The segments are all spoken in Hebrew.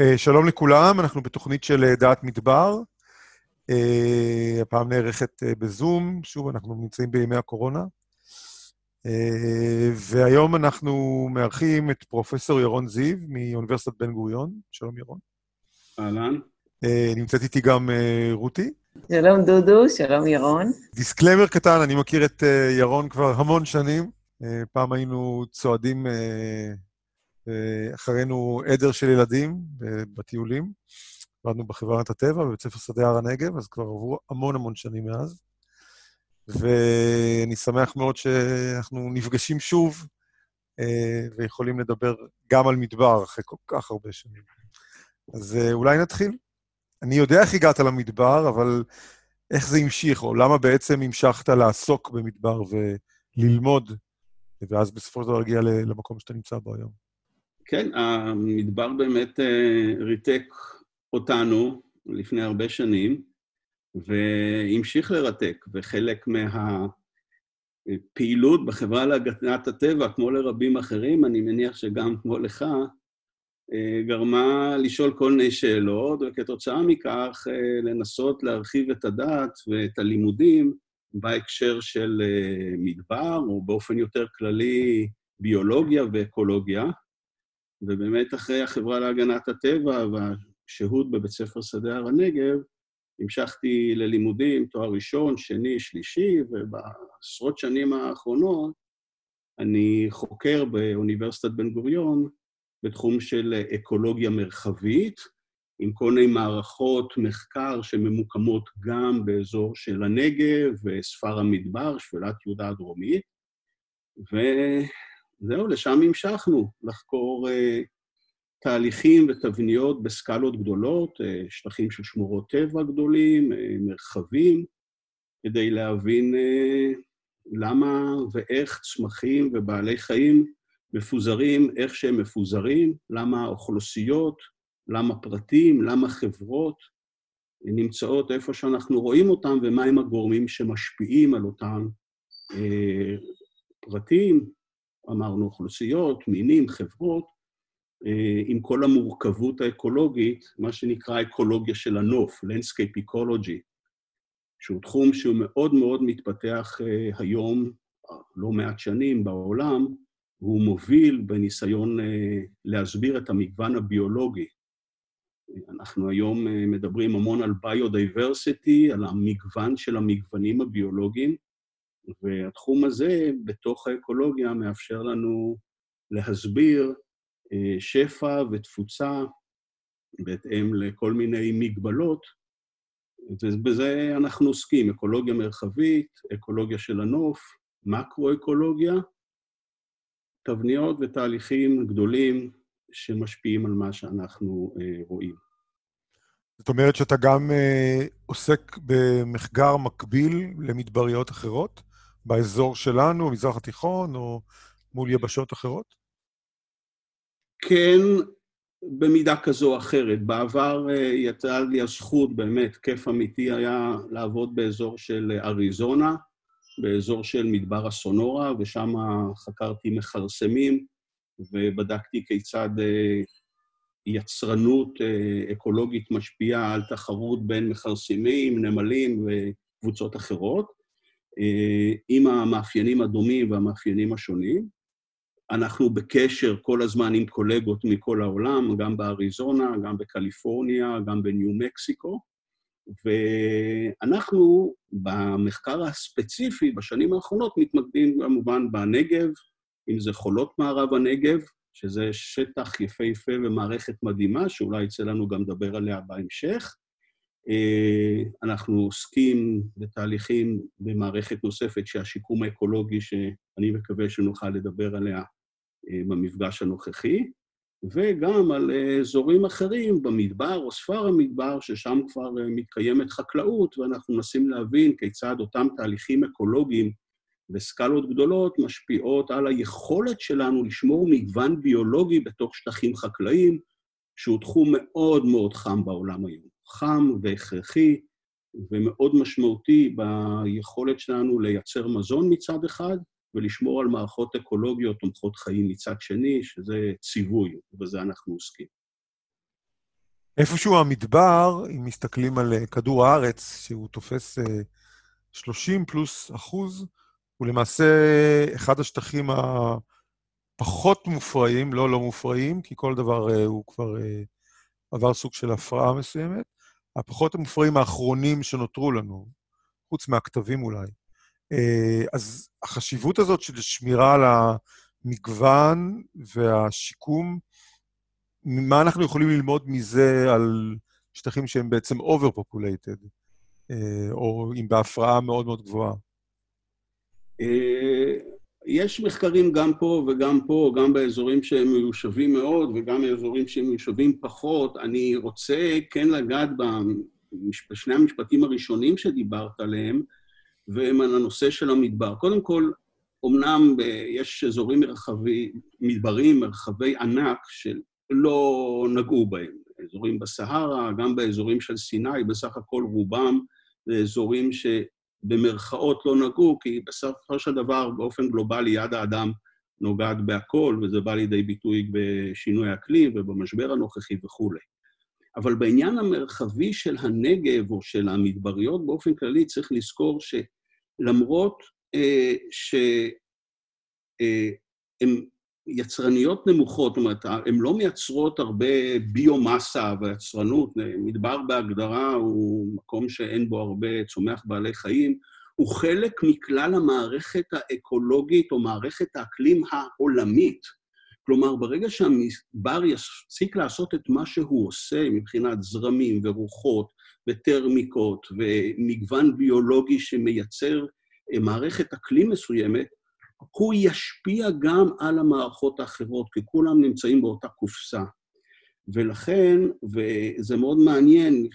Uh, שלום לכולם, אנחנו בתוכנית של uh, דעת מדבר. Uh, הפעם נערכת uh, בזום, שוב, אנחנו נמצאים בימי הקורונה. Uh, והיום אנחנו מארחים את פרופסור ירון זיו מאוניברסיטת בן גוריון. שלום, ירון. אהלן. Uh, נמצאת איתי גם uh, רותי. שלום, דודו, שלום, ירון. דיסקלמר קטן, אני מכיר את uh, ירון כבר המון שנים. Uh, פעם היינו צועדים... אחרינו עדר של ילדים בטיולים. עבדנו בחברת הטבע בבית ספר שדה הר הנגב, אז כבר עברו המון המון שנים מאז. ואני שמח מאוד שאנחנו נפגשים שוב אה, ויכולים לדבר גם על מדבר אחרי כל כך הרבה שנים. אז אה, אולי נתחיל. אני יודע איך הגעת למדבר, אבל איך זה המשיך, או למה בעצם המשכת לעסוק במדבר וללמוד, ואז בסופו של דבר להגיע למקום שאתה נמצא בו היום? כן, המדבר באמת אה, ריתק אותנו לפני הרבה שנים, והמשיך לרתק, וחלק מהפעילות בחברה להגנת הטבע, כמו לרבים אחרים, אני מניח שגם כמו לך, אה, גרמה לשאול כל מיני שאלות, וכתוצאה מכך אה, לנסות להרחיב את הדעת ואת הלימודים בהקשר של מדבר, או באופן יותר כללי ביולוגיה ואקולוגיה. ובאמת אחרי החברה להגנת הטבע והשהות בבית ספר שדה הר הנגב, המשכתי ללימודים, תואר ראשון, שני, שלישי, ובעשרות שנים האחרונות אני חוקר באוניברסיטת בן גוריון בתחום של אקולוגיה מרחבית, עם כל מיני מערכות מחקר שממוקמות גם באזור של הנגב וספר המדבר, שפלת יהודה הדרומית, ו... זהו, לשם המשכנו, לחקור uh, תהליכים ותבניות בסקלות גדולות, uh, שטחים של שמורות טבע גדולים, uh, מרחבים, כדי להבין uh, למה ואיך צמחים ובעלי חיים מפוזרים איך שהם מפוזרים, למה אוכלוסיות, למה פרטים, למה חברות נמצאות איפה שאנחנו רואים אותם ומהם הגורמים שמשפיעים על אותם uh, פרטים, אמרנו אוכלוסיות, מינים, חברות, אה, עם כל המורכבות האקולוגית, מה שנקרא אקולוגיה של הנוף, Landscape Ecology, שהוא תחום שהוא מאוד מאוד מתפתח אה, היום, לא מעט שנים בעולם, והוא מוביל בניסיון אה, להסביר את המגוון הביולוגי. אנחנו היום מדברים המון על ביודייברסיטי, על המגוון של המגוונים הביולוגיים, והתחום הזה, בתוך האקולוגיה, מאפשר לנו להסביר אה, שפע ותפוצה בהתאם לכל מיני מגבלות, ובזה אנחנו עוסקים, אקולוגיה מרחבית, אקולוגיה של הנוף, מקרו-אקולוגיה, תבניות ותהליכים גדולים שמשפיעים על מה שאנחנו אה, רואים. זאת אומרת שאתה גם אה, עוסק במחקר מקביל למדבריות אחרות? באזור שלנו, במזרח התיכון, או מול יבשות אחרות? כן, במידה כזו או אחרת. בעבר אה, יצאה לי הזכות, באמת, כיף אמיתי היה לעבוד באזור של אריזונה, באזור של מדבר הסונורה, ושם חקרתי מכרסמים, ובדקתי כיצד אה, יצרנות אה, אקולוגית משפיעה על תחרות בין מכרסמים, נמלים וקבוצות אחרות. אה, עם המאפיינים הדומים והמאפיינים השונים. אנחנו בקשר כל הזמן עם קולגות מכל העולם, גם באריזונה, גם בקליפורניה, גם בניו מקסיקו, ואנחנו במחקר הספציפי בשנים האחרונות מתמקדים כמובן בנגב, אם זה חולות מערב הנגב, שזה שטח יפהפה ומערכת מדהימה, שאולי יצא לנו גם לדבר עליה בהמשך, אנחנו עוסקים בתהליכים במערכת נוספת שהשיקום האקולוגי, שאני מקווה שנוכל לדבר עליה אה, במפגש הנוכחי, וגם על אזורים אחרים במדבר או ספר המדבר, ששם כבר אה, מתקיימת חקלאות, ואנחנו מנסים להבין כיצד אותם תהליכים אקולוגיים בסקלות גדולות משפיעות על היכולת שלנו לשמור מגוון ביולוגי בתוך שטחים חקלאיים, שהוא תחום מאוד מאוד חם בעולם היום. חם והכרחי ומאוד משמעותי ביכולת שלנו לייצר מזון מצד אחד, ולשמור על מערכות אקולוגיות תומכות חיים מצד שני, שזה ציווי, ובזה אנחנו עוסקים. איפשהו המדבר, אם מסתכלים על אה, כדור הארץ, שהוא תופס 30 פלוס אחוז, הוא למעשה אחד השטחים הפחות מופרעים, לא לא מופרעים, כי כל דבר הוא כבר עבר סוג של הפרעה מסוימת, הפחות המופרעים האחרונים שנותרו לנו, חוץ מהכתבים אולי. אה, אז החשיבות הזאת של שמירה על המגוון והשיקום, מה אנחנו יכולים ללמוד מזה על שטחים שהם בעצם over-populated, אה, או אם בהפרעה מאוד מאוד גבוהה? יש מחקרים גם פה וגם פה, גם באזורים שהם מיושבים מאוד וגם באזורים שהם מיושבים פחות. אני רוצה כן לגעת בשני המשפטים הראשונים שדיברת עליהם, והם על הנושא של המדבר. קודם כל, אמנם יש אזורים מרחבי, מדברים, מרחבי ענק, שלא נגעו בהם. אזורים בסהרה, גם באזורים של סיני, בסך הכל רובם זה אזורים שבמרכאות לא נגעו, כי בסופו של דבר, באופן גלובלי, יד האדם נוגעת בהכל, וזה בא לידי ביטוי בשינוי האקלים ובמשבר הנוכחי וכולי. אבל בעניין המרחבי של הנגב או של המדבריות באופן כללי, צריך לזכור ש... למרות אה, שהן אה, יצרניות נמוכות, זאת אומרת, הן לא מייצרות הרבה ביומאסה ויצרנות, מדבר בהגדרה הוא מקום שאין בו הרבה צומח בעלי חיים, הוא חלק מכלל המערכת האקולוגית או מערכת האקלים העולמית. כלומר, ברגע שהמדבר יפסיק לעשות את מה שהוא עושה מבחינת זרמים ורוחות וטרמיקות ומגוון ביולוגי שמייצר אה, מערכת אקלים מסוימת, הוא ישפיע גם על המערכות האחרות, כי כולם נמצאים באותה קופסה. ולכן, וזה מאוד מעניין,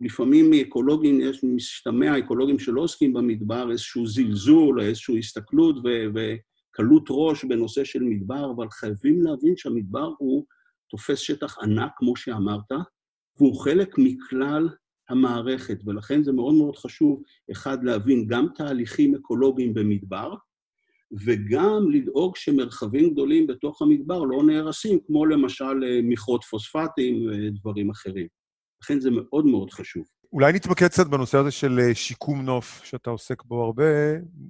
לפעמים מאקולוגים, יש משתמע, אקולוגים שלא עוסקים במדבר, איזשהו זלזול, איזושהי הסתכלות וקלות ראש בנושא של מדבר, אבל חייבים להבין שהמדבר הוא תופס שטח ענק, כמו שאמרת, והוא חלק מכלל המערכת, ולכן זה מאוד מאוד חשוב, אחד, להבין גם תהליכים אקולוגיים במדבר, וגם לדאוג שמרחבים גדולים בתוך המדבר לא נהרסים, כמו למשל אה, מכרות פוספטים ודברים אחרים. לכן זה מאוד מאוד חשוב. אולי נתמקד קצת בנושא הזה של אה, שיקום נוף, שאתה עוסק בו הרבה,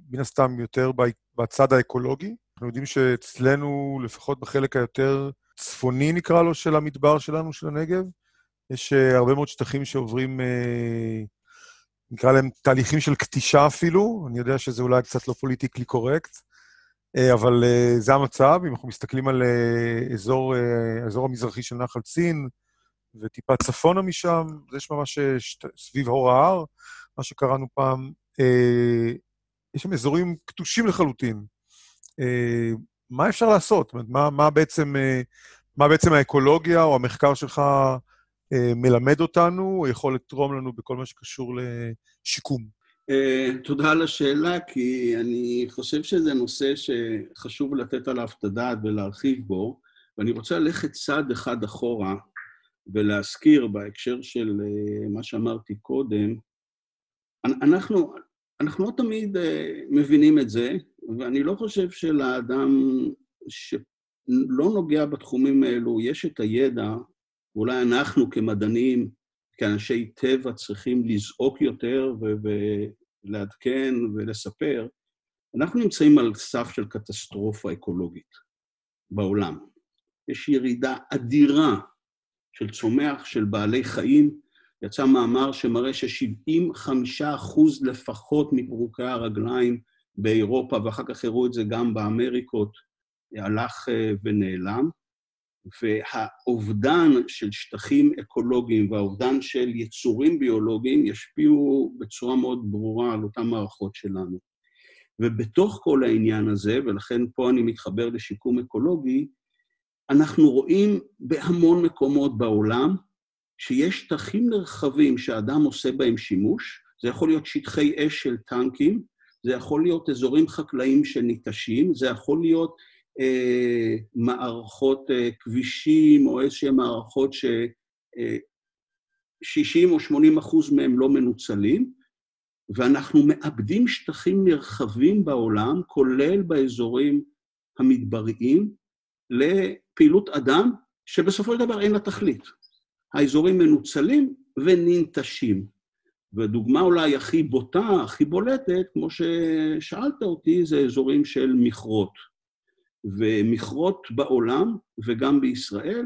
מן הסתם יותר בצד האקולוגי. אנחנו יודעים שאצלנו, לפחות בחלק היותר צפוני, נקרא לו, של המדבר שלנו, של הנגב, יש הרבה מאוד שטחים שעוברים, נקרא להם תהליכים של כתישה אפילו, אני יודע שזה אולי קצת לא פוליטיקלי קורקט, אבל uh, זה המצב. אם אנחנו מסתכלים על uh, אזור, האזור המזרחי של נחל צין, וטיפה צפונה משם, יש ממש שת, סביב הור ההר, מה שקראנו פעם, uh, יש שם אזורים כתושים לחלוטין. Uh, מה אפשר לעשות? מה, מה, בעצם, uh, מה בעצם האקולוגיה או המחקר שלך אה, מלמד אותנו, או יכול לתרום לנו בכל מה שקשור לשיקום? אה, תודה על השאלה, כי אני חושב שזה נושא שחשוב לתת עליו את הדעת ולהרחיב בו, ואני רוצה ללכת צעד אחד אחורה ולהזכיר בהקשר של אה, מה שאמרתי קודם, אנחנו, אנחנו לא תמיד מבינים את זה, ואני לא חושב שלאדם שלא נוגע בתחומים האלו, יש את הידע ואולי אנחנו כמדענים, כאנשי טבע, צריכים לזעוק יותר ולעדכן ולספר, אנחנו נמצאים על סף של קטסטרופה אקולוגית בעולם. יש ירידה אדירה של צומח, של בעלי חיים. יצא מאמר שמראה ש-75% לפחות מפרוקי הרגליים באירופה, ואחר כך הראו את זה גם באמריקות, הלך אה, ונעלם. והאובדן של שטחים אקולוגיים והאובדן של יצורים ביולוגיים ישפיעו בצורה מאוד ברורה על אותן מערכות שלנו. ובתוך כל העניין הזה, ולכן פה אני מתחבר לשיקום אקולוגי, אנחנו רואים בהמון מקומות בעולם שיש שטחים נרחבים שאדם עושה בהם שימוש, זה יכול להיות שטחי אש של טנקים, זה יכול להיות אזורים חקלאיים שניטשים, זה יכול להיות אה, מערכות אה, כבישים או איזשהן מערכות ש-60 אה, או 80 אחוז מהם לא מנוצלים, ואנחנו מאבדים שטחים נרחבים בעולם, כולל באזורים המדבריים, לפעילות אדם, שבסופו של דבר אין לה תכלית. האזורים מנוצלים וננטשים. ודוגמה אולי הכי בוטה, הכי בולטת, כמו ששאלת אותי, זה אזורים של מכרות. ומכרות בעולם וגם בישראל,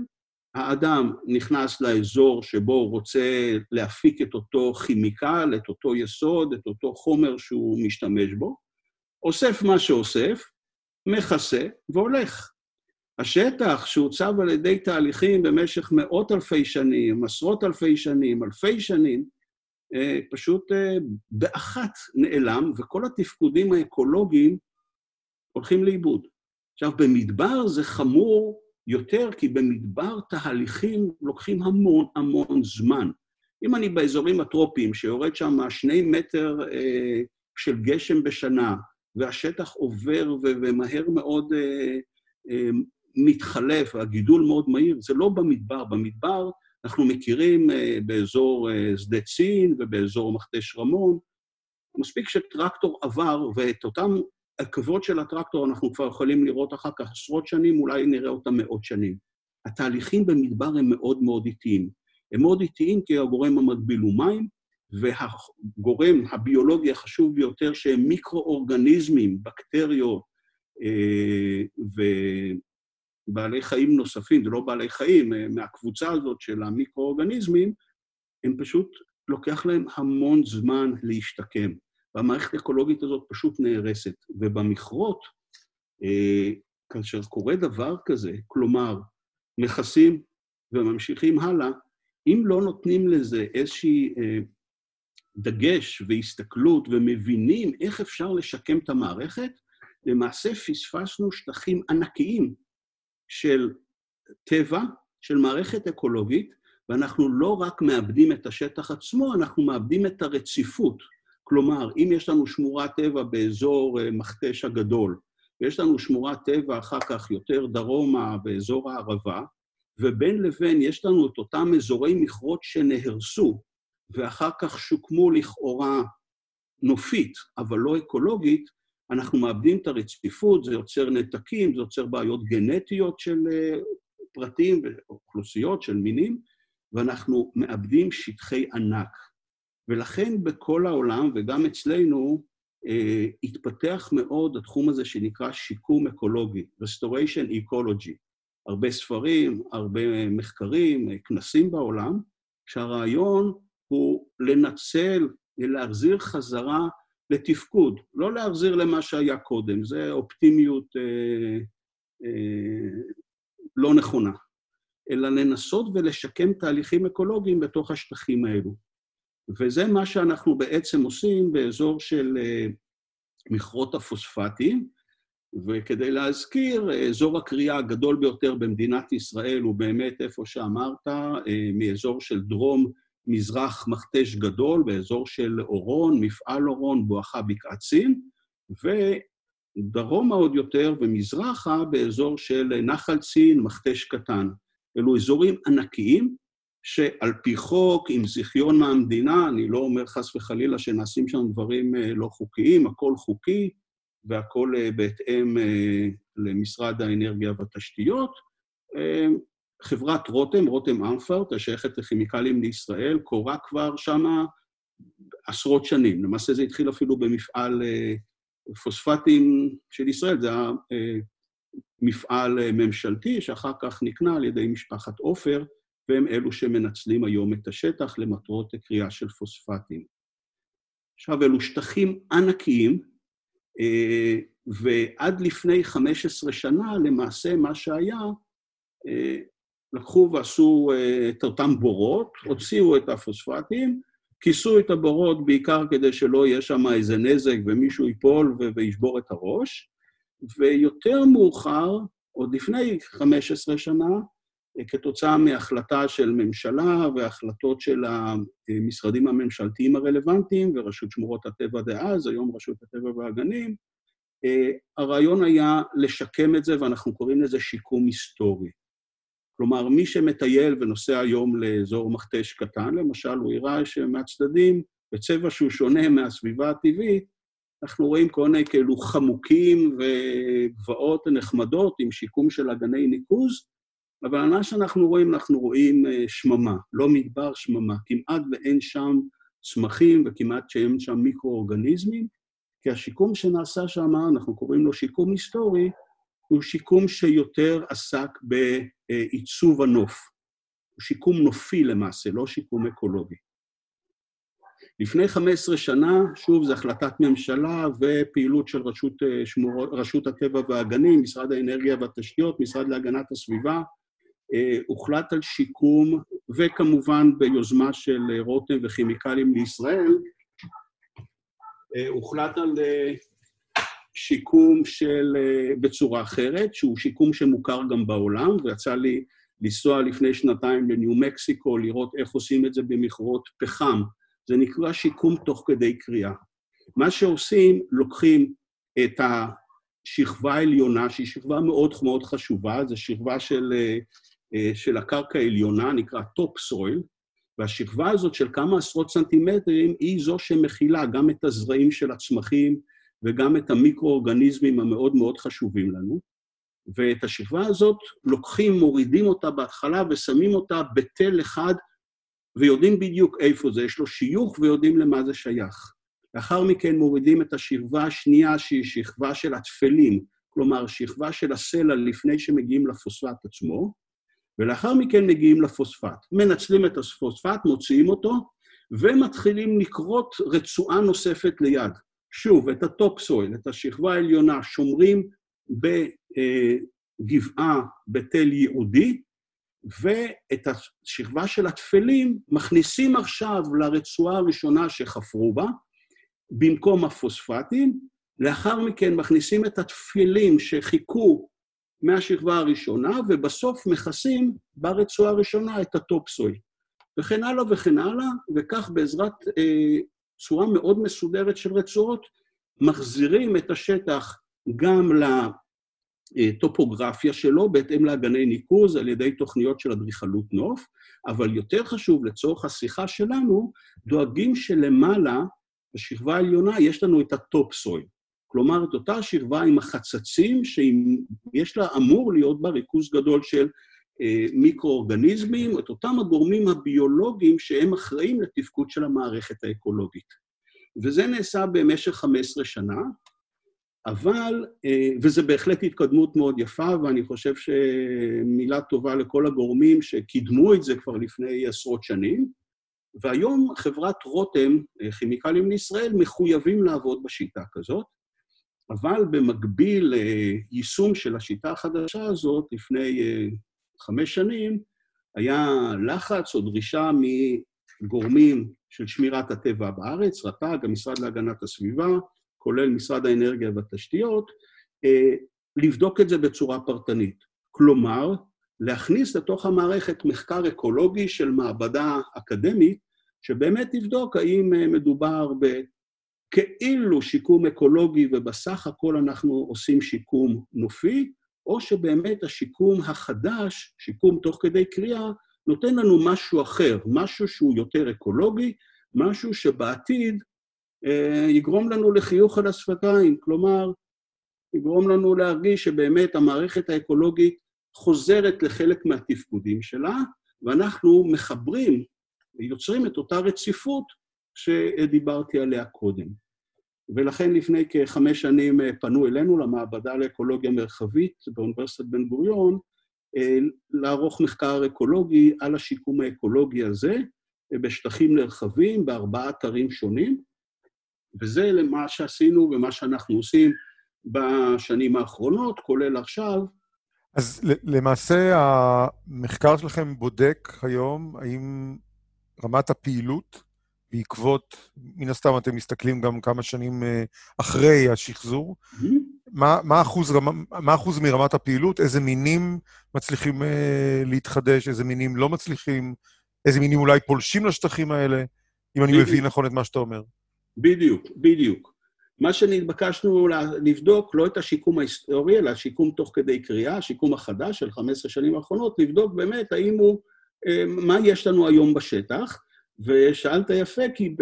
האדם נכנס לאזור שבו הוא רוצה להפיק את אותו כימיקל, את אותו יסוד, את אותו חומר שהוא משתמש בו, אוסף מה שאוסף, מכסה והולך. השטח שהוצב על ידי תהליכים במשך מאות אלפי שנים, עשרות אלפי שנים, אלפי שנים, אה, פשוט אה, באחת נעלם, וכל התפקודים האקולוגיים הולכים לאיבוד. עכשיו, במדבר זה חמור יותר, כי במדבר תהליכים לוקחים המון המון זמן. אם אני באזורים הטרופיים, שיורד שם שני מטר אה, של גשם בשנה, והשטח עובר ומהר מאוד אה, אה, מתחלף, והגידול מאוד מהיר, זה לא במדבר. במדבר אנחנו מכירים אה, באזור אה, שדה צין ובאזור מכתש רמון, מספיק שטרקטור עבר, ואת אותם עקבות של הטרקטור אנחנו כבר יכולים לראות אחר כך עשרות שנים, אולי נראה אותם מאות שנים. התהליכים במדבר הם מאוד מאוד איטיים. הם מאוד איטיים כי הגורם המקביל הוא מים, והגורם הביולוגי החשוב ביותר שהם מיקרואורגניזמים, בקטריות אה, ובעלי חיים נוספים, זה לא בעלי חיים, אה, מהקבוצה הזאת של המיקרואורגניזמים, הם פשוט, לוקח להם המון זמן להשתקם. והמערכת האקולוגית הזאת פשוט נהרסת. ובמכרות, אה, כאשר קורה דבר כזה, כלומר, נכסים וממשיכים הלאה, אם לא נותנים לזה איזושהי אה, דגש והסתכלות ומבינים איך אפשר לשקם את המערכת, למעשה פספסנו שטחים ענקיים של טבע, של מערכת אקולוגית, ואנחנו לא רק מאבדים את השטח עצמו, אנחנו מאבדים את הרציפות. כלומר, אם יש לנו שמורת טבע באזור אה, מכתש הגדול, ויש לנו שמורת טבע אחר כך יותר דרומה באזור הערבה, ובין לבין יש לנו את אותם אזורי מכרות שנהרסו, ואחר כך שוקמו לכאורה נופית, אבל לא אקולוגית, אנחנו מאבדים את הרציפות, זה יוצר נתקים, זה יוצר בעיות גנטיות של אה, פרטים ואוכלוסיות של מינים, ואנחנו מאבדים שטחי ענק. ולכן בכל העולם, וגם אצלנו, אה, התפתח מאוד התחום הזה שנקרא שיקום אקולוגי, Restoration Ecology. הרבה ספרים, הרבה מחקרים, כנסים בעולם, שהרעיון הוא לנצל, להחזיר חזרה לתפקוד, לא להחזיר למה שהיה קודם, זה אופטימיות אה, אה, לא נכונה, אלא לנסות ולשקם תהליכים אקולוגיים בתוך השטחים האלו. וזה מה שאנחנו בעצם עושים באזור של אה, מכרות הפוספטים, וכדי להזכיר, אזור הקריאה הגדול ביותר במדינת ישראל הוא באמת איפה שאמרת, אה, מאזור של דרום מזרח מכתש גדול, באזור של אורון, מפעל אורון, בואכה בקעת סין, ודרומה עוד יותר ומזרחה באזור של נחל צין, מכתש קטן. אלו אזורים ענקיים, שעל פי חוק, עם זיכיון מהמדינה, אני לא אומר חס וחלילה שנעשים שם דברים אה, לא חוקיים, הכל חוקי והכל אה, בהתאם אה, למשרד האנרגיה והתשתיות. חברת רותם, רותם אמפרט, השייכת לכימיקלים לישראל, קורה כבר שמה עשרות שנים. למעשה זה התחיל אפילו במפעל פוספטים של ישראל, זה היה מפעל ממשלתי שאחר כך נקנה על ידי משפחת עופר, והם אלו שמנצלים היום את השטח למטרות קריאה של פוספטים. עכשיו, אלו שטחים ענקיים, אה, ועד לפני 15 שנה, למעשה, מה שהיה, אה, לקחו ועשו אה, את אותם בורות, הוציאו את הפוספטים, כיסו את הבורות בעיקר כדי שלא יהיה שם איזה נזק ומישהו ייפול וישבור את הראש, ויותר מאוחר, עוד לפני 15 שנה, כתוצאה מהחלטה של ממשלה והחלטות של המשרדים הממשלתיים הרלוונטיים ורשות שמורות הטבע דאז, היום רשות הטבע והגנים, הרעיון היה לשקם את זה, ואנחנו קוראים לזה שיקום היסטורי. כלומר, מי שמטייל ונוסע היום לאזור מכתש קטן, למשל, הוא יראה שמהצדדים, בצבע שהוא שונה מהסביבה הטבעית, אנחנו רואים כל מיני כאלו חמוקים וגבעות נחמדות עם שיקום של אגני ניקוז, אבל מה שאנחנו רואים, אנחנו רואים שממה, לא מדבר, שממה. כמעט ואין שם צמחים וכמעט שאין שם מיקרואורגניזמים, כי השיקום שנעשה שם, אנחנו קוראים לו שיקום היסטורי, הוא שיקום שיותר עסק בעיצוב הנוף. הוא שיקום נופי למעשה, לא שיקום אקולוגי. לפני 15 שנה, שוב, זו החלטת ממשלה ופעילות של רשות, שמור, רשות הטבע והגנים, משרד האנרגיה והתשתיות, משרד להגנת הסביבה, אה, הוחלט על שיקום, וכמובן ביוזמה של רותם וכימיקלים לישראל, אה, הוחלט על אה, שיקום של, בצורה אחרת, שהוא שיקום שמוכר גם בעולם, ויצא לי לנסוע לפני שנתיים לניו מקסיקו, לראות איך עושים את זה במכרות פחם. זה נקרא שיקום תוך כדי קריאה. מה שעושים, לוקחים את השכבה העליונה, שהיא שכבה מאוד מאוד חשובה, זו שכבה של אה, של הקרקע העליונה, נקרא top soil, והשכבה הזאת של כמה עשרות סנטימטרים היא זו שמכילה גם את הזרעים של הצמחים וגם את המיקרואורגניזמים המאוד מאוד חשובים לנו. ואת השכבה הזאת לוקחים, מורידים אותה בהתחלה ושמים אותה בתל אחד, ויודעים בדיוק איפה זה, יש לו שיוך ויודעים למה זה שייך. לאחר מכן מורידים את השכבה השנייה, שהיא שכבה של התפלים, כלומר, שכבה של הסלע לפני שמגיעים לפוספט עצמו, ולאחר מכן מגיעים לפוספט. מנצלים את הפוספט, מוציאים אותו, ומתחילים לקרות רצועה נוספת ליד. שוב, את הטופסויל, את השכבה העליונה, שומרים בגבעה בתל ייעודי, ואת השכבה של התפלים מכניסים עכשיו לרצועה הראשונה שחפרו בה, במקום הפוספטים, לאחר מכן מכניסים את התפילים שחיכו מהשכבה הראשונה, ובסוף מכסים ברצועה הראשונה את הטופסוי. וכן הלאה וכן הלאה, וכך בעזרת אה, צורה מאוד מסודרת של רצועות, מחזירים את השטח גם לטופוגרפיה שלו, בהתאם לאגני ניקוז, על ידי תוכניות של אדריכלות נוף, אבל יותר חשוב, לצורך השיחה שלנו, דואגים שלמעלה, בשכבה העליונה, יש לנו את הטופסוי. כלומר, את אותה שכבה עם החצצים, שיש לה, אמור להיות בה ריכוז גדול של אה, מיקרואורגניזמים, את אותם הגורמים הביולוגיים שהם אחראים לתפקוד של המערכת האקולוגית. וזה נעשה במשך 15 שנה, אבל, אה, וזה בהחלט התקדמות מאוד יפה, ואני חושב שמילה טובה לכל הגורמים שקידמו את זה כבר לפני עשרות שנים, והיום חברת רותם, אה, כימיקלים לישראל, מחויבים לעבוד בשיטה כזאת. אבל במקביל ליישום של השיטה החדשה הזאת, לפני אה, חמש שנים, היה לחץ או דרישה מגורמים של שמירת הטבע בארץ, רט"ג, המשרד להגנת הסביבה, כולל משרד האנרגיה והתשתיות, אה, לבדוק את זה בצורה פרטנית. כלומר, להכניס לתוך המערכת מחקר אקולוגי של מעבדה אקדמית, שבאמת תבדוק האם אה, מדובר ב... כאילו שיקום אקולוגי ובסך הכל אנחנו עושים שיקום נופי, או שבאמת השיקום החדש, שיקום תוך כדי קריאה, נותן לנו משהו אחר, משהו שהוא יותר אקולוגי, משהו שבעתיד אה, יגרום לנו לחיוך על השפתיים, כלומר, יגרום לנו להרגיש שבאמת המערכת האקולוגית חוזרת לחלק מהתפקודים שלה, ואנחנו מחברים, יוצרים את אותה רציפות שדיברתי עליה קודם. ולכן לפני כחמש שנים אה, פנו אלינו למעבדה לאקולוגיה מרחבית באוניברסיטת בן גוריון, אה, לערוך מחקר אקולוגי על השיקום האקולוגי הזה אה, בשטחים נרחבים בארבעה אתרים שונים, וזה למה שעשינו ומה שאנחנו עושים בשנים האחרונות, כולל עכשיו. אז למעשה המחקר שלכם בודק היום האם רמת הפעילות בעקבות, מן הסתם אתם מסתכלים גם כמה שנים אה, אחרי השחזור. Mm-hmm. מה, מה, אחוז, מה אחוז מרמת הפעילות? איזה מינים מצליחים uh, להתחדש, איזה מינים לא מצליחים, איזה מינים אולי פולשים לשטחים האלה, אם אני מבין נכון את מה שאתה אומר. בדיוק, בדיוק. מה שנתבקשנו לבדוק, לא את השיקום ההיסטורי, אלא השיקום תוך כדי קריאה, השיקום החדש של 15 שנים האחרונות, לבדוק באמת האם הוא, אה, מה יש לנו היום בשטח. ושאלת יפה, כי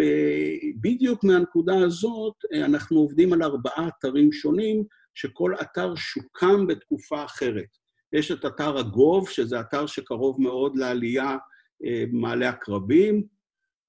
בדיוק מהנקודה הזאת אנחנו עובדים על ארבעה אתרים שונים, שכל אתר שוקם בתקופה אחרת. יש את אתר הגוב, שזה אתר שקרוב מאוד לעלייה במעלה עקרבים,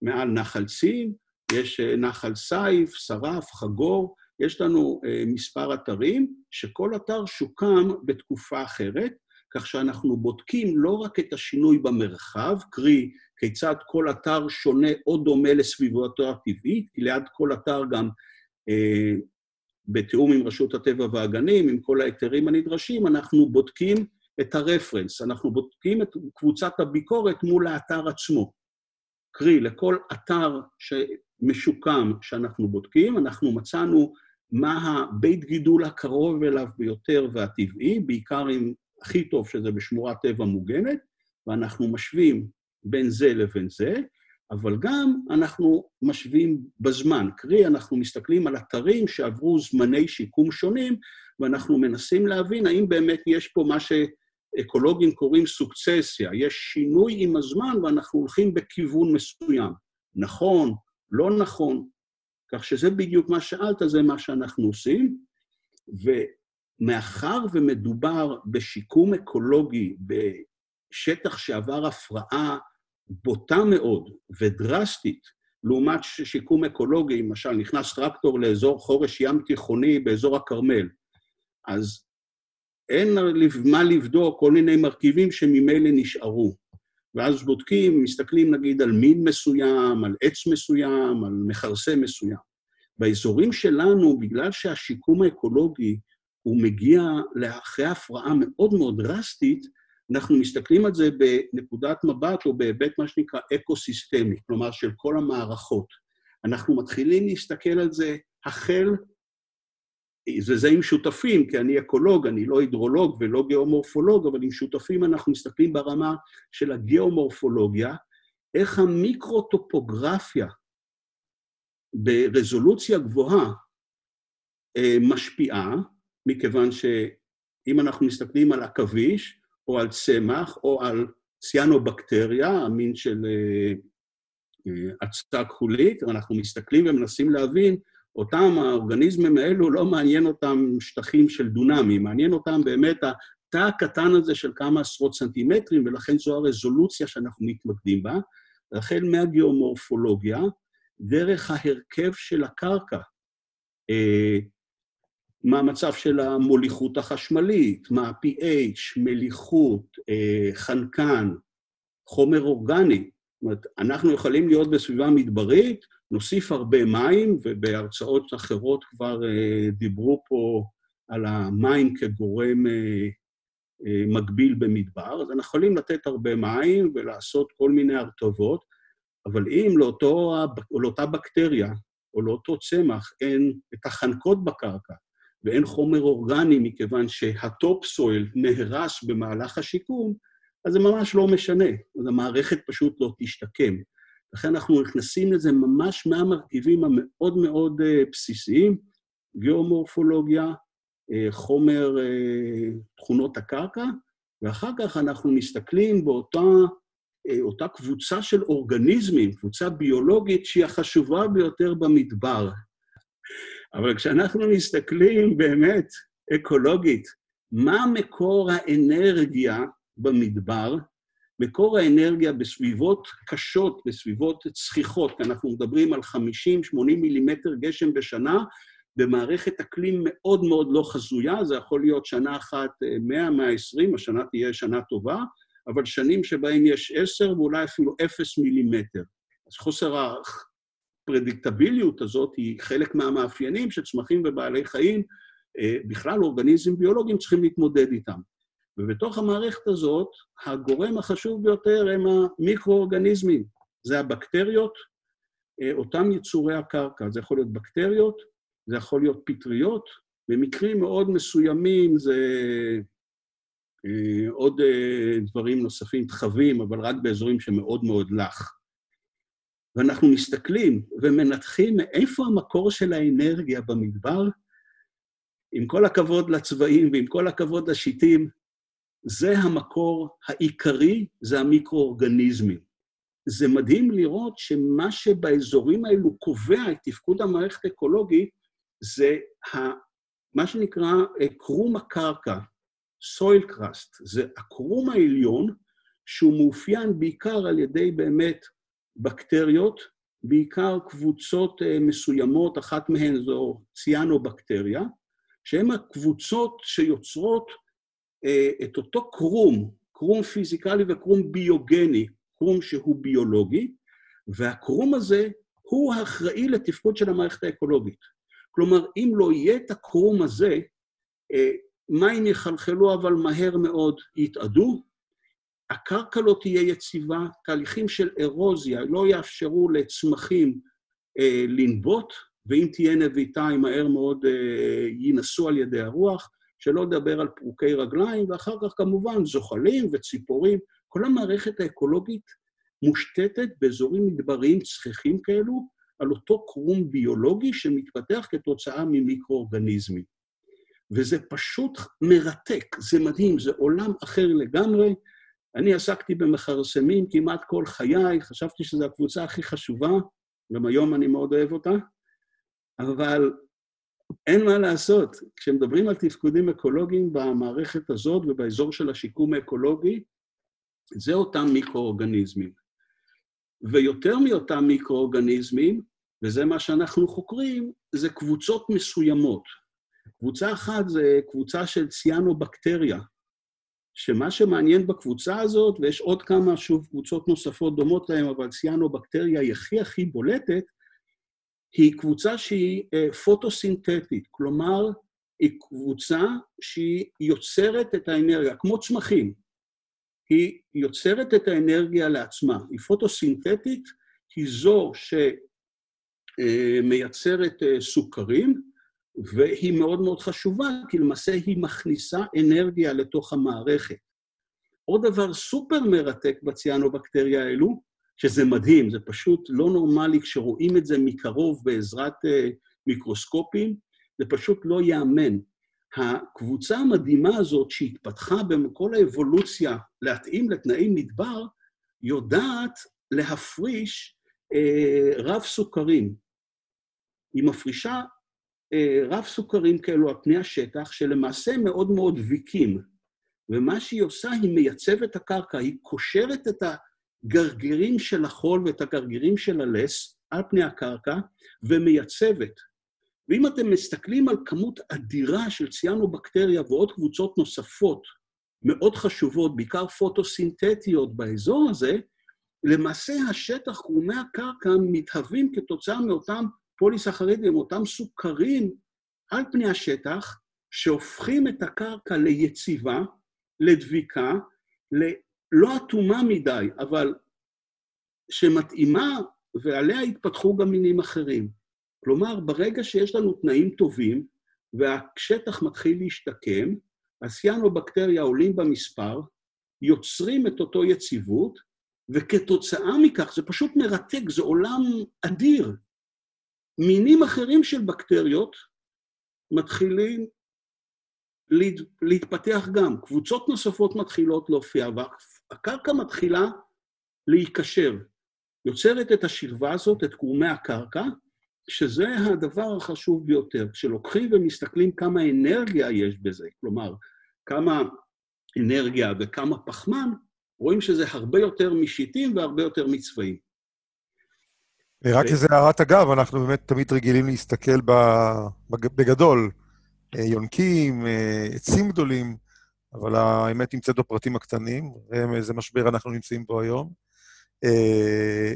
מעל נחל צין, יש נחל סייף, שרף, חגור, יש לנו מספר אתרים, שכל אתר שוקם בתקופה אחרת, כך שאנחנו בודקים לא רק את השינוי במרחב, קרי, כיצד כל אתר שונה או דומה לסביבתו הטבעית, כי ליד כל אתר גם, אה, בתיאום עם רשות הטבע והגנים, עם כל ההיתרים הנדרשים, אנחנו בודקים את הרפרנס, אנחנו בודקים את קבוצת הביקורת מול האתר עצמו. קרי, לכל אתר שמשוקם שאנחנו בודקים, אנחנו מצאנו מה הבית גידול הקרוב אליו ביותר והטבעי, בעיקר עם הכי טוב שזה בשמורת טבע מוגנת, ואנחנו משווים בין זה לבין זה, אבל גם אנחנו משווים בזמן. קרי, אנחנו מסתכלים על אתרים שעברו זמני שיקום שונים, ואנחנו מנסים להבין האם באמת יש פה מה שאקולוגים קוראים סוקצסיה, יש שינוי עם הזמן ואנחנו הולכים בכיוון מסוים. נכון, לא נכון, כך שזה בדיוק מה שאלת, זה מה שאנחנו עושים. ומאחר ומדובר בשיקום אקולוגי בשטח שעבר הפרעה בוטה מאוד ודרסטית, לעומת שיקום אקולוגי, למשל, נכנס טרקטור לאזור חורש ים תיכוני באזור הכרמל, אז אין מה לבדוק כל מיני מרכיבים שממילא נשארו. ואז בודקים, מסתכלים נגיד על מין מסוים, על עץ מסוים, על מכרסם מסוים. באזורים שלנו, בגלל שהשיקום האקולוגי הוא מגיע לאחרי הפרעה מאוד מאוד דרסטית, אנחנו מסתכלים על זה בנקודת מבט או בהיבט מה שנקרא אקו-סיסטמי, כלומר של כל המערכות. אנחנו מתחילים להסתכל על זה החל, וזה עם שותפים, כי אני אקולוג, אני לא הידרולוג ולא גיאומורפולוג, אבל עם שותפים אנחנו מסתכלים ברמה של הגיאומורפולוגיה, איך המיקרוטופוגרפיה ברזולוציה גבוהה אה, משפיעה, מכיוון שאם אנחנו מסתכלים על עכביש, או על צמח, או על ציאנובקטריה, המין של אצתה אה, כחולית, אנחנו מסתכלים ומנסים להבין, אותם האורגניזמים האלו, לא מעניין אותם שטחים של דונמים, מעניין אותם באמת התא הקטן הזה של כמה עשרות סנטימטרים, ולכן זו הרזולוציה שאנחנו מתמקדים בה, החל מהגיאומורפולוגיה, דרך ההרכב של הקרקע. אה, מה המצב של המוליכות החשמלית, מה ה-pH, מליחות, אה, חנקן, חומר אורגני. זאת אומרת, אנחנו יכולים להיות בסביבה מדברית, נוסיף הרבה מים, ובהרצאות אחרות כבר אה, דיברו פה על המים כגורם אה, מקביל במדבר, אז אנחנו יכולים לתת הרבה מים ולעשות כל מיני הרטבות, אבל אם לאותו, לאותה בקטריה או לאותו צמח אין את החנקות בקרקע, ואין חומר אורגני מכיוון שה top soil נהרס במהלך השיקום, אז זה ממש לא משנה, אז המערכת פשוט לא תשתקם. לכן אנחנו נכנסים לזה ממש מהמרכיבים המאוד מאוד אה, בסיסיים, גיאומורפולוגיה, uh, חומר, uh, תכונות הקרקע, ואחר כך אנחנו מסתכלים באותה אותה קבוצה של אורגניזמים, קבוצה ביולוגית שהיא החשובה ביותר במדבר, אבל כשאנחנו מסתכלים באמת אקולוגית, מה מקור האנרגיה במדבר? מקור האנרגיה בסביבות קשות, בסביבות צחיחות, כי אנחנו מדברים על 50-80 מילימטר גשם בשנה, במערכת אקלים מאוד מאוד לא חזויה, זה יכול להיות שנה אחת 100-120, השנה תהיה שנה טובה, אבל שנים שבהן יש 10 ואולי אפילו 0 מילימטר. אז חוסר הפרדיקטביליות הזאת היא חלק מהמאפיינים שצמחים ובעלי חיים, אה, בכלל אורגניזם ביולוגיים צריכים להתמודד איתם. ובתוך המערכת הזאת, הגורם החשוב ביותר הם המיקרואורגניזמים. זה הבקטריות, אה, אותם יצורי הקרקע. זה יכול להיות בקטריות, זה יכול להיות פטריות, במקרים מאוד מסוימים זה אה, עוד דברים נוספים, תחבים, אבל רק באזורים שמאוד מאוד לח. ואנחנו מסתכלים ומנתחים מאיפה המקור של האנרגיה במדבר, עם כל הכבוד לצבעים ועם כל הכבוד לשיטים, זה המקור העיקרי, זה המיקרואורגניזמים. זה מדהים לראות שמה שבאזורים האלו קובע את תפקוד המערכת האקולוגית, זה ה, מה שנקרא קרום הקרקע, soil crust, זה הקרום העליון, שהוא מאופיין בעיקר על ידי באמת בקטריות, בעיקר קבוצות אה, מסוימות, אחת מהן זו ציאנו-בקטריה, שהן הקבוצות שיוצרות אה, את אותו קרום, קרום פיזיקלי וקרום ביוגני, קרום שהוא ביולוגי, והקרום הזה הוא האחראי לתפקוד של המערכת האקולוגית. כלומר, אם לא יהיה את הקרום הזה, אה, מים יחלחלו אבל מהר מאוד יתאדו, הקרקע לא תהיה יציבה, תהליכים של אירוזיה לא יאפשרו לצמחים אה, לנבוט, ואם תהיה נביטה, הם מהר מאוד אה, ינסו על ידי הרוח, שלא לדבר על פרוקי רגליים, ואחר כך כמובן זוחלים וציפורים. כל המערכת האקולוגית מושתתת באזורים מדבריים צחיחים כאלו, על אותו קרום ביולוגי שמתפתח כתוצאה ממיקרואורגניזמים. וזה פשוט מרתק, זה מדהים, זה עולם אחר לגמרי. אני עסקתי במכרסמים כמעט כל חיי, חשבתי שזו הקבוצה הכי חשובה, גם היום אני מאוד אוהב אותה, אבל אין מה לעשות. כשמדברים על תפקודים אקולוגיים במערכת הזאת ובאזור של השיקום האקולוגי, זה אותם מיקרואורגניזמים. ויותר מאותם מיקרואורגניזמים, וזה מה שאנחנו חוקרים, זה קבוצות מסוימות. קבוצה אחת זה קבוצה של ציאנו-בקטריה, שמה שמעניין בקבוצה הזאת, ויש עוד כמה, שוב, קבוצות נוספות דומות להן, אבל ציאנו-בקטריה היא הכי הכי בולטת, היא קבוצה שהיא אה, פוטוסינתטית, כלומר, היא קבוצה שהיא יוצרת את האנרגיה, כמו צמחים. היא יוצרת את האנרגיה לעצמה. היא פוטוסינתטית, היא זו שמייצרת אה, סוכרים, והיא מאוד מאוד חשובה, כי למעשה היא מכניסה אנרגיה לתוך המערכת. עוד דבר סופר מרתק בציאנו-בקטריה האלו, שזה מדהים, זה פשוט לא נורמלי כשרואים את זה מקרוב בעזרת uh, מיקרוסקופים, זה פשוט לא ייאמן. הקבוצה המדהימה הזאת שהתפתחה בכל האבולוציה להתאים לתנאי מדבר, יודעת להפריש uh, רב סוכרים. היא מפרישה רב סוכרים כאלו על פני השטח, שלמעשה מאוד מאוד דביקים. ומה שהיא עושה, היא מייצבת את הקרקע, היא קושרת את ה... גרגירים של החול ואת הגרגירים של הלס על פני הקרקע ומייצבת. ואם אתם מסתכלים על כמות אדירה של ציאנו-בקטריה ועוד קבוצות נוספות מאוד חשובות, בעיקר פוטוסינתטיות באזור הזה, למעשה השטח, קרומי הקרקע, מתהווים כתוצאה מאותם פוליסחרידים, אותם סוכרים על פני השטח, שהופכים את הקרקע ליציבה, לדביקה, לא אטומה מדי, אבל שמתאימה, ועליה התפתחו גם מינים אחרים. כלומר, ברגע שיש לנו תנאים טובים, והשטח מתחיל להשתקם, הסיאנו-בקטריה עולים במספר, יוצרים את אותו יציבות, וכתוצאה מכך, זה פשוט מרתק, זה עולם אדיר. מינים אחרים של בקטריות מתחילים להתפתח גם, קבוצות נוספות מתחילות להופיע, הקרקע מתחילה להיקשר, יוצרת את השכבה הזאת, את קרומי הקרקע, שזה הדבר החשוב ביותר. כשלוקחים ומסתכלים כמה אנרגיה יש בזה, כלומר, כמה אנרגיה וכמה פחמן, רואים שזה הרבה יותר משיטים והרבה יותר מצבעים. רק איזה הערת אגב, אנחנו באמת תמיד רגילים להסתכל בגדול, אה, יונקים, אה, עצים גדולים, אבל האמת נמצאת בפרטים הקטנים, ואיזה משבר אנחנו נמצאים בו היום. אה,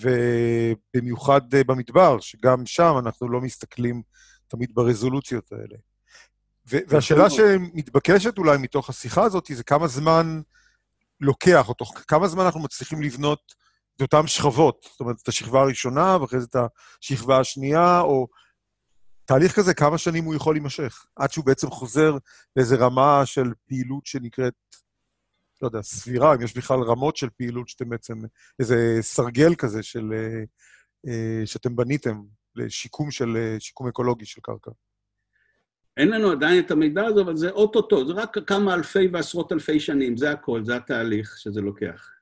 ובמיוחד אה, במדבר, שגם שם אנחנו לא מסתכלים תמיד ברזולוציות האלה. והשאלה שמתבקשת אולי מתוך השיחה הזאת, זה כמה זמן לוקח, או תוך כמה זמן אנחנו מצליחים לבנות את אותן שכבות. זאת אומרת, את השכבה הראשונה, ואחרי זה את השכבה השנייה, או תהליך כזה, כמה שנים הוא יכול להימשך? עד שהוא בעצם חוזר לאיזו רמה של פעילות שנקראת, לא יודע, סבירה, אם יש בכלל רמות של פעילות שאתם בעצם, איזה סרגל כזה של, אה, אה, שאתם בניתם לשיקום של, אה, שיקום אקולוגי של קרקע. אין לנו עדיין את המידע הזה, אבל זה אוטוטו, זה רק כמה אלפי ועשרות אלפי שנים, זה הכל, זה התהליך שזה לוקח.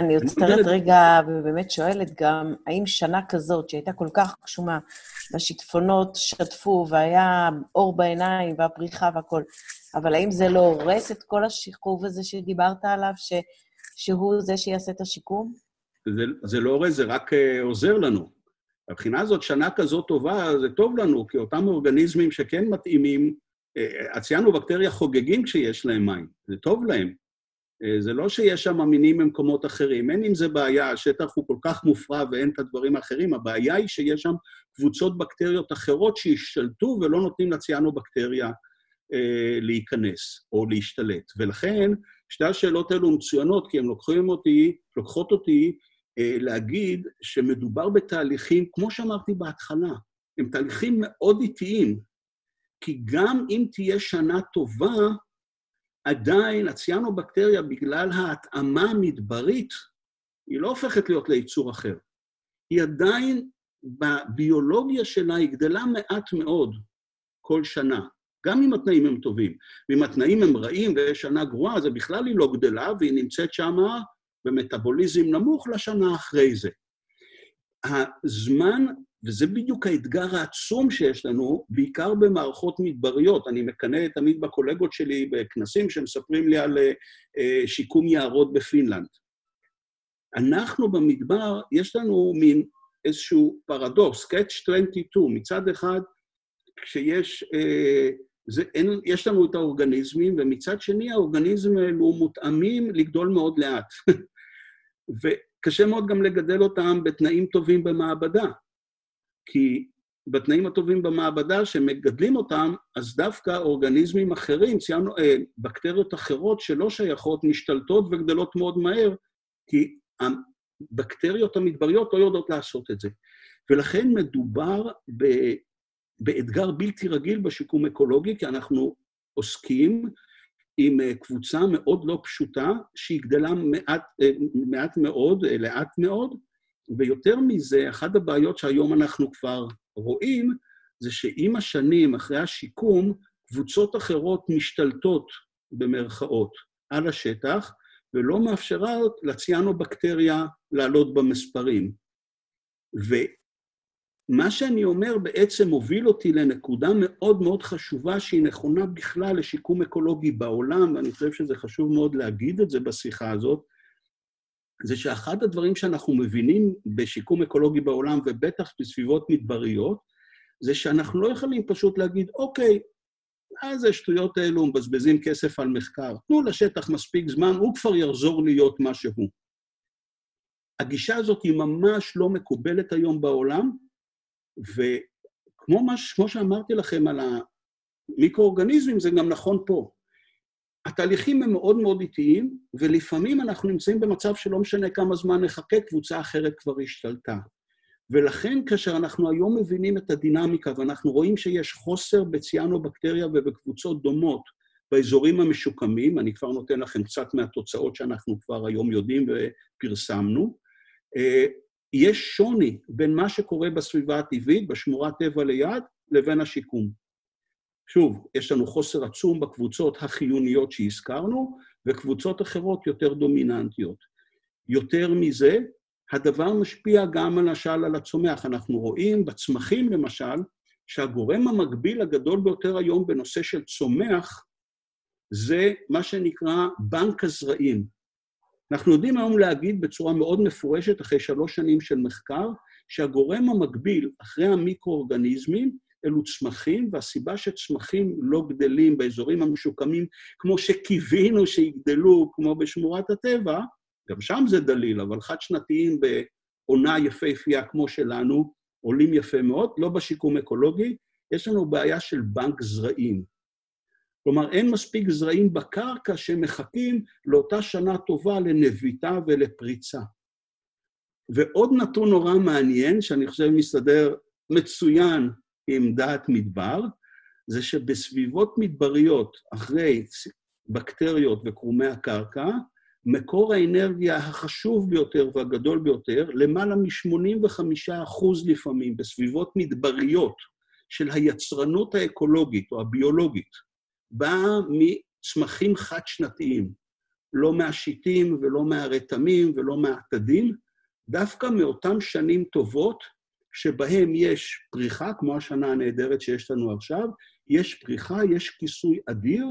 אני עוצרת רגע ובאמת שואלת גם, האם שנה כזאת, שהייתה כל כך גשומה, והשיטפונות שטפו, והיה אור בעיניים, והפריחה והכול, אבל האם זה לא הורס את כל השכוב הזה שדיברת עליו, ש, שהוא זה שיעשה את השיקום? זה, זה לא הורס, זה רק uh, עוזר לנו. מבחינה הזאת, שנה כזאת טובה, זה טוב לנו, כי אותם אורגניזמים שכן מתאימים, uh, הציאנו-בקטריה חוגגים כשיש להם מים, זה טוב להם. אה, זה לא שיש שם מינים ממקומות אחרים, אין עם זה בעיה, השטח הוא כל כך מופרע ואין את הדברים האחרים, הבעיה היא שיש שם קבוצות בקטריות אחרות שהשתלטו ולא נותנים לציאנו-בקטריה אה, להיכנס או להשתלט. ולכן, שתי השאלות האלו מצוינות, כי הן אותי, לוקחות אותי אה, להגיד שמדובר בתהליכים, כמו שאמרתי בהתחלה, הם תהליכים מאוד איטיים, כי גם אם תהיה שנה טובה, עדיין הציאנו-בקטריה, בגלל ההתאמה המדברית, היא לא הופכת להיות ליצור אחר. היא עדיין, בביולוגיה שלה, היא גדלה מעט מאוד כל שנה, גם אם התנאים הם טובים. ואם התנאים הם רעים ויש שנה גרועה, זה בכלל היא לא גדלה, והיא נמצאת שמה במטאבוליזם נמוך לשנה אחרי זה. הזמן וזה בדיוק האתגר העצום שיש לנו, בעיקר במערכות מדבריות. אני מקנא תמיד בקולגות שלי בכנסים שמספרים לי על uh, שיקום יערות בפינלנד. אנחנו במדבר, יש לנו מין איזשהו פרדוקס, Catch 22, מצד אחד, כשיש... uh, זה, אין, יש לנו את האורגניזמים, ומצד שני האורגניזמים האלו מותאמים לגדול מאוד לאט. וקשה מאוד גם לגדל אותם בתנאים טובים במעבדה. כי בתנאים הטובים במעבדה שמגדלים אותם, אז דווקא אורגניזמים אחרים, ציינו, אה, בקטריות אחרות שלא שייכות, משתלטות וגדלות מאוד מהר, כי הבקטריות המדבריות לא יודעות לעשות את זה. ולכן מדובר ב, באתגר בלתי רגיל בשיקום אקולוגי, כי אנחנו עוסקים עם אה, קבוצה מאוד לא פשוטה, שהיא גדלה מעט, אה, מעט מאוד, אה, לאט מאוד, ויותר מזה, אחת הבעיות שהיום אנחנו כבר רואים, זה שעם השנים, אחרי השיקום, קבוצות אחרות משתלטות, במרכאות, על השטח, ולא מאפשרות לציאנו-בקטריה לעלות במספרים. ומה שאני אומר בעצם מוביל אותי לנקודה מאוד מאוד חשובה, שהיא נכונה בכלל לשיקום אקולוגי בעולם, ואני חושב שזה חשוב מאוד להגיד את זה בשיחה הזאת, זה שאחד הדברים שאנחנו מבינים בשיקום אקולוגי בעולם, ובטח בסביבות מדבריות, זה שאנחנו לא יכולים פשוט להגיד, אוקיי, מה זה השטויות האלו, מבזבזים כסף על מחקר. תנו לשטח מספיק זמן, הוא כבר יחזור להיות מה שהוא. הגישה הזאת היא ממש לא מקובלת היום בעולם, וכמו מה, שאמרתי לכם על המיקרואורגניזמים, זה גם נכון פה. התהליכים הם מאוד מאוד איטיים, ולפעמים אנחנו נמצאים במצב שלא משנה כמה זמן נחכה, קבוצה אחרת כבר השתלטה. ולכן כאשר אנחנו היום מבינים את הדינמיקה ואנחנו רואים שיש חוסר בציאנו-בקטריה ובקבוצות דומות באזורים המשוקמים, אני כבר נותן לכם קצת מהתוצאות שאנחנו כבר היום יודעים ופרסמנו, אה, יש שוני בין מה שקורה בסביבה הטבעית, בשמורת טבע ליד, לבין השיקום. שוב, יש לנו חוסר עצום בקבוצות החיוניות שהזכרנו, וקבוצות אחרות יותר דומיננטיות. יותר מזה, הדבר משפיע גם למשל על הצומח. אנחנו רואים בצמחים, למשל, שהגורם המקביל הגדול ביותר היום בנושא של צומח זה מה שנקרא בנק הזרעים. אנחנו יודעים היום להגיד בצורה מאוד מפורשת, אחרי שלוש שנים של מחקר, שהגורם המקביל אחרי המיקרואורגניזמים אלו צמחים, והסיבה שצמחים לא גדלים באזורים המשוקמים כמו שקיווינו שיגדלו, כמו בשמורת הטבע, גם שם זה דליל, אבל חד-שנתיים בעונה יפהפייה כמו שלנו, עולים יפה מאוד, לא בשיקום אקולוגי, יש לנו בעיה של בנק זרעים. כלומר, אין מספיק זרעים בקרקע שמחכים לאותה שנה טובה לנביטה ולפריצה. ועוד נתון נורא מעניין, שאני חושב מסתדר מצוין עם דעת מדבר, זה שבסביבות מדבריות, אחרי בקטריות וקרומי הקרקע, מקור האנרגיה החשוב ביותר והגדול ביותר, למעלה מ-85% לפעמים בסביבות מדבריות של היצרנות האקולוגית או הביולוגית, באה מצמחים חד-שנתיים. לא מהשיטים ולא מהרתמים ולא מהעתדים, דווקא מאותן שנים טובות שבהם יש פריחה, כמו השנה הנהדרת שיש לנו עכשיו, יש פריחה, יש כיסוי אדיר,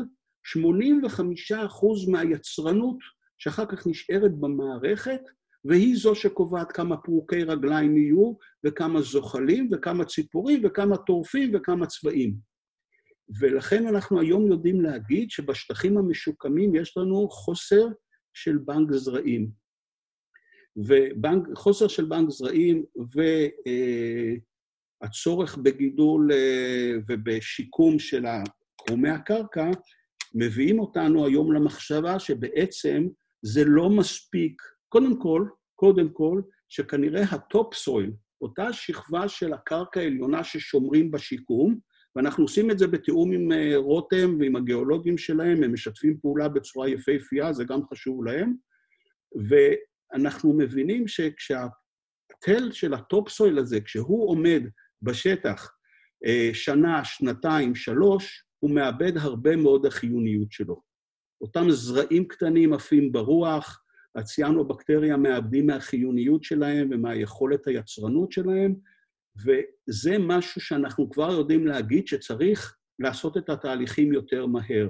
85% מהיצרנות שאחר כך נשארת במערכת, והיא זו שקובעת כמה פרוקי רגליים יהיו, וכמה זוחלים, וכמה ציפורים, וכמה טורפים, וכמה צבעים. ולכן אנחנו היום יודעים להגיד שבשטחים המשוקמים יש לנו חוסר של בנק זרעים. וחוסר של בנק זרעים והצורך בגידול אה, ובשיקום של קרומי הקרקע מביאים אותנו היום למחשבה שבעצם זה לא מספיק, קודם כל, קודם כל, שכנראה ה top soil, אותה שכבה של הקרקע העליונה ששומרים בשיקום, ואנחנו עושים את זה בתיאום עם אה, רותם ועם הגיאולוגים שלהם, הם משתפים פעולה בצורה יפהפייה, זה גם חשוב להם, ואנחנו מבינים שכשהתל של ה top soil הזה, כשהוא עומד בשטח אה, שנה, שנתיים, שלוש, הוא מאבד הרבה מאוד החיוניות שלו. אותם זרעים קטנים עפים ברוח, הציאנו-בקטריה מאבדים מהחיוניות שלהם ומהיכולת היצרנות שלהם, וזה משהו שאנחנו כבר יודעים להגיד שצריך לעשות את התהליכים יותר מהר.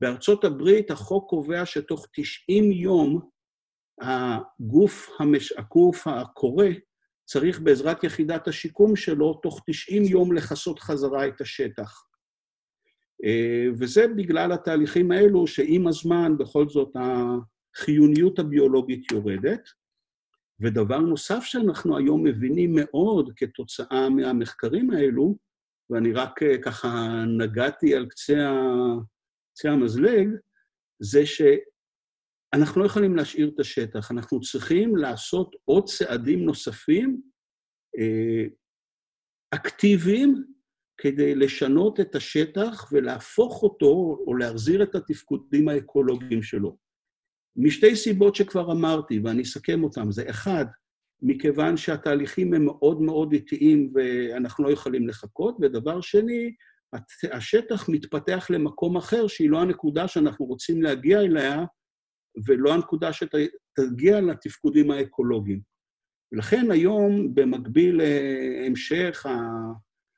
בארצות הברית החוק קובע שתוך 90 יום הגוף, המש... הגוף הקורא צריך בעזרת יחידת השיקום שלו, תוך 90 יום לכסות חזרה את השטח. אה, וזה בגלל התהליכים האלו, שעם הזמן בכל זאת החיוניות הביולוגית יורדת. ודבר נוסף שאנחנו היום מבינים מאוד כתוצאה מהמחקרים האלו, ואני רק אה, ככה נגעתי על קצה, ה... קצה המזלג, זה שאנחנו לא יכולים להשאיר את השטח, אנחנו צריכים לעשות עוד צעדים נוספים, אה, אקטיביים, כדי לשנות את השטח ולהפוך אותו, או להחזיר את התפקודים האקולוגיים שלו. משתי סיבות שכבר אמרתי, ואני אסכם אותן. זה אחד, מכיוון שהתהליכים הם מאוד מאוד איטיים ואנחנו לא יכולים לחכות, ודבר שני, השטח מתפתח למקום אחר, שהיא לא הנקודה שאנחנו רוצים להגיע אליה, ולא הנקודה שתגיע לתפקודים האקולוגיים. ולכן היום, במקביל להמשך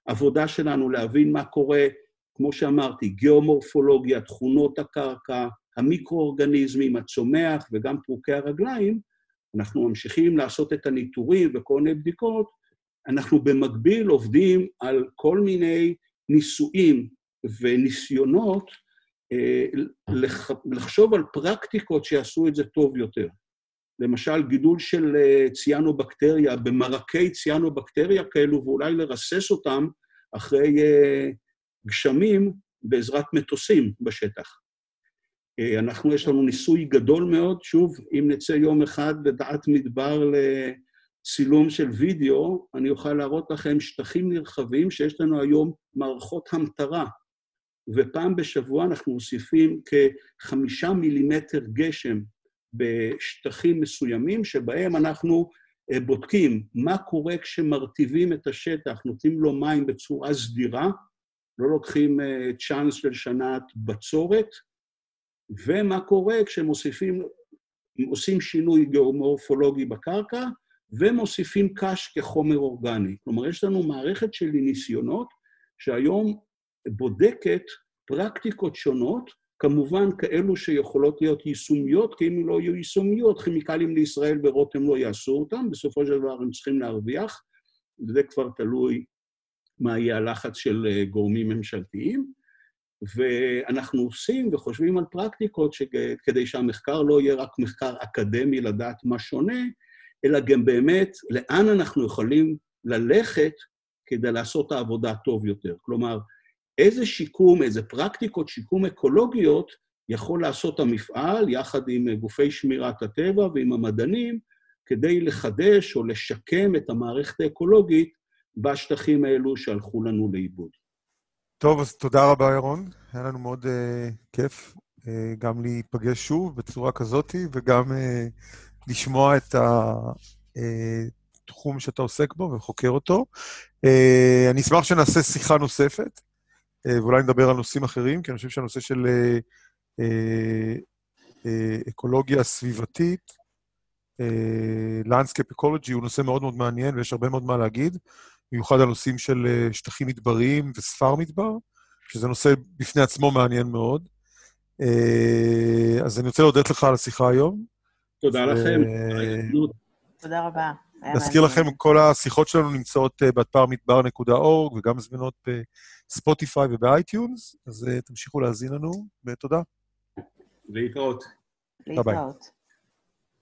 העבודה שלנו להבין מה קורה, כמו שאמרתי, גיאומורפולוגיה, תכונות הקרקע, המיקרואורגניזמים, הצומח וגם פרוקי הרגליים, אנחנו ממשיכים לעשות את הניטורים וכל מיני בדיקות, אנחנו במקביל עובדים על כל מיני ניסויים וניסיונות אה, לחשוב על פרקטיקות שיעשו את זה טוב יותר. למשל, גידול של אה, ציאנו-בקטריה במרקי ציאנו-בקטריה כאלו, ואולי לרסס אותם אחרי אה, גשמים בעזרת מטוסים בשטח. אה, אנחנו, יש לנו ניסוי גדול מאוד, שוב, אם נצא יום אחד בדעת מדבר לצילום של וידאו, אני אוכל להראות לכם שטחים נרחבים שיש לנו היום מערכות המטרה, ופעם בשבוע אנחנו מוסיפים כחמישה מילימטר גשם בשטחים מסוימים, שבהם אנחנו אה, בודקים מה קורה כשמרטיבים את השטח, נותנים לו מים בצורה סדירה, לא לוקחים צ'אנס אה, של שנת בצורת, ומה קורה כשמוסיפים, עושים שינוי גיאומורפולוגי בקרקע, ומוסיפים קש כחומר אורגני. כלומר, יש לנו מערכת של ניסיונות שהיום בודקת פרקטיקות שונות, כמובן כאלו שיכולות להיות יישומיות, כי אם לא יהיו יישומיות, כימיקלים לישראל ורותם לא יעשו אותם, בסופו של דבר הם צריכים להרוויח, וזה כבר תלוי מה יהיה הלחץ של אה, גורמים ממשלתיים. ואנחנו עושים וחושבים על פרקטיקות כדי שהמחקר לא יהיה רק מחקר אקדמי לדעת מה שונה, אלא גם באמת לאן אנחנו יכולים ללכת כדי לעשות את העבודה טוב יותר. כלומר, איזה שיקום, איזה פרקטיקות שיקום אקולוגיות יכול לעשות המפעל יחד עם גופי שמירת הטבע ועם המדענים, כדי לחדש או לשקם את המערכת האקולוגית בשטחים האלו שהלכו לנו לאיבוד. טוב, אז תודה רבה, ירון. היה לנו מאוד uh, כיף uh, גם להיפגש שוב בצורה כזאת, וגם uh, לשמוע את התחום שאתה עוסק בו וחוקר אותו. Uh, אני אשמח שנעשה שיחה נוספת, ואולי נדבר על נושאים אחרים, כי אני חושב שהנושא של uh, אה, אקולוגיה סביבתית, אה, Landscape Ecology הוא נושא מאוד מאוד מעניין ויש הרבה מאוד מה להגיד, במיוחד הנושאים של אה, שטחים מדבריים וספר מדבר, שזה נושא בפני עצמו מעניין מאוד. אה, אז אני רוצה להודות לך על השיחה היום. תודה לכם. תודה רבה. נזכיר לכם, כל השיחות שלנו נמצאות באתר מדבר.org וגם זמינות ב Spotify וב iTunes, אז תמשיכו להאזין לנו, ותודה. להתראות. להתראות.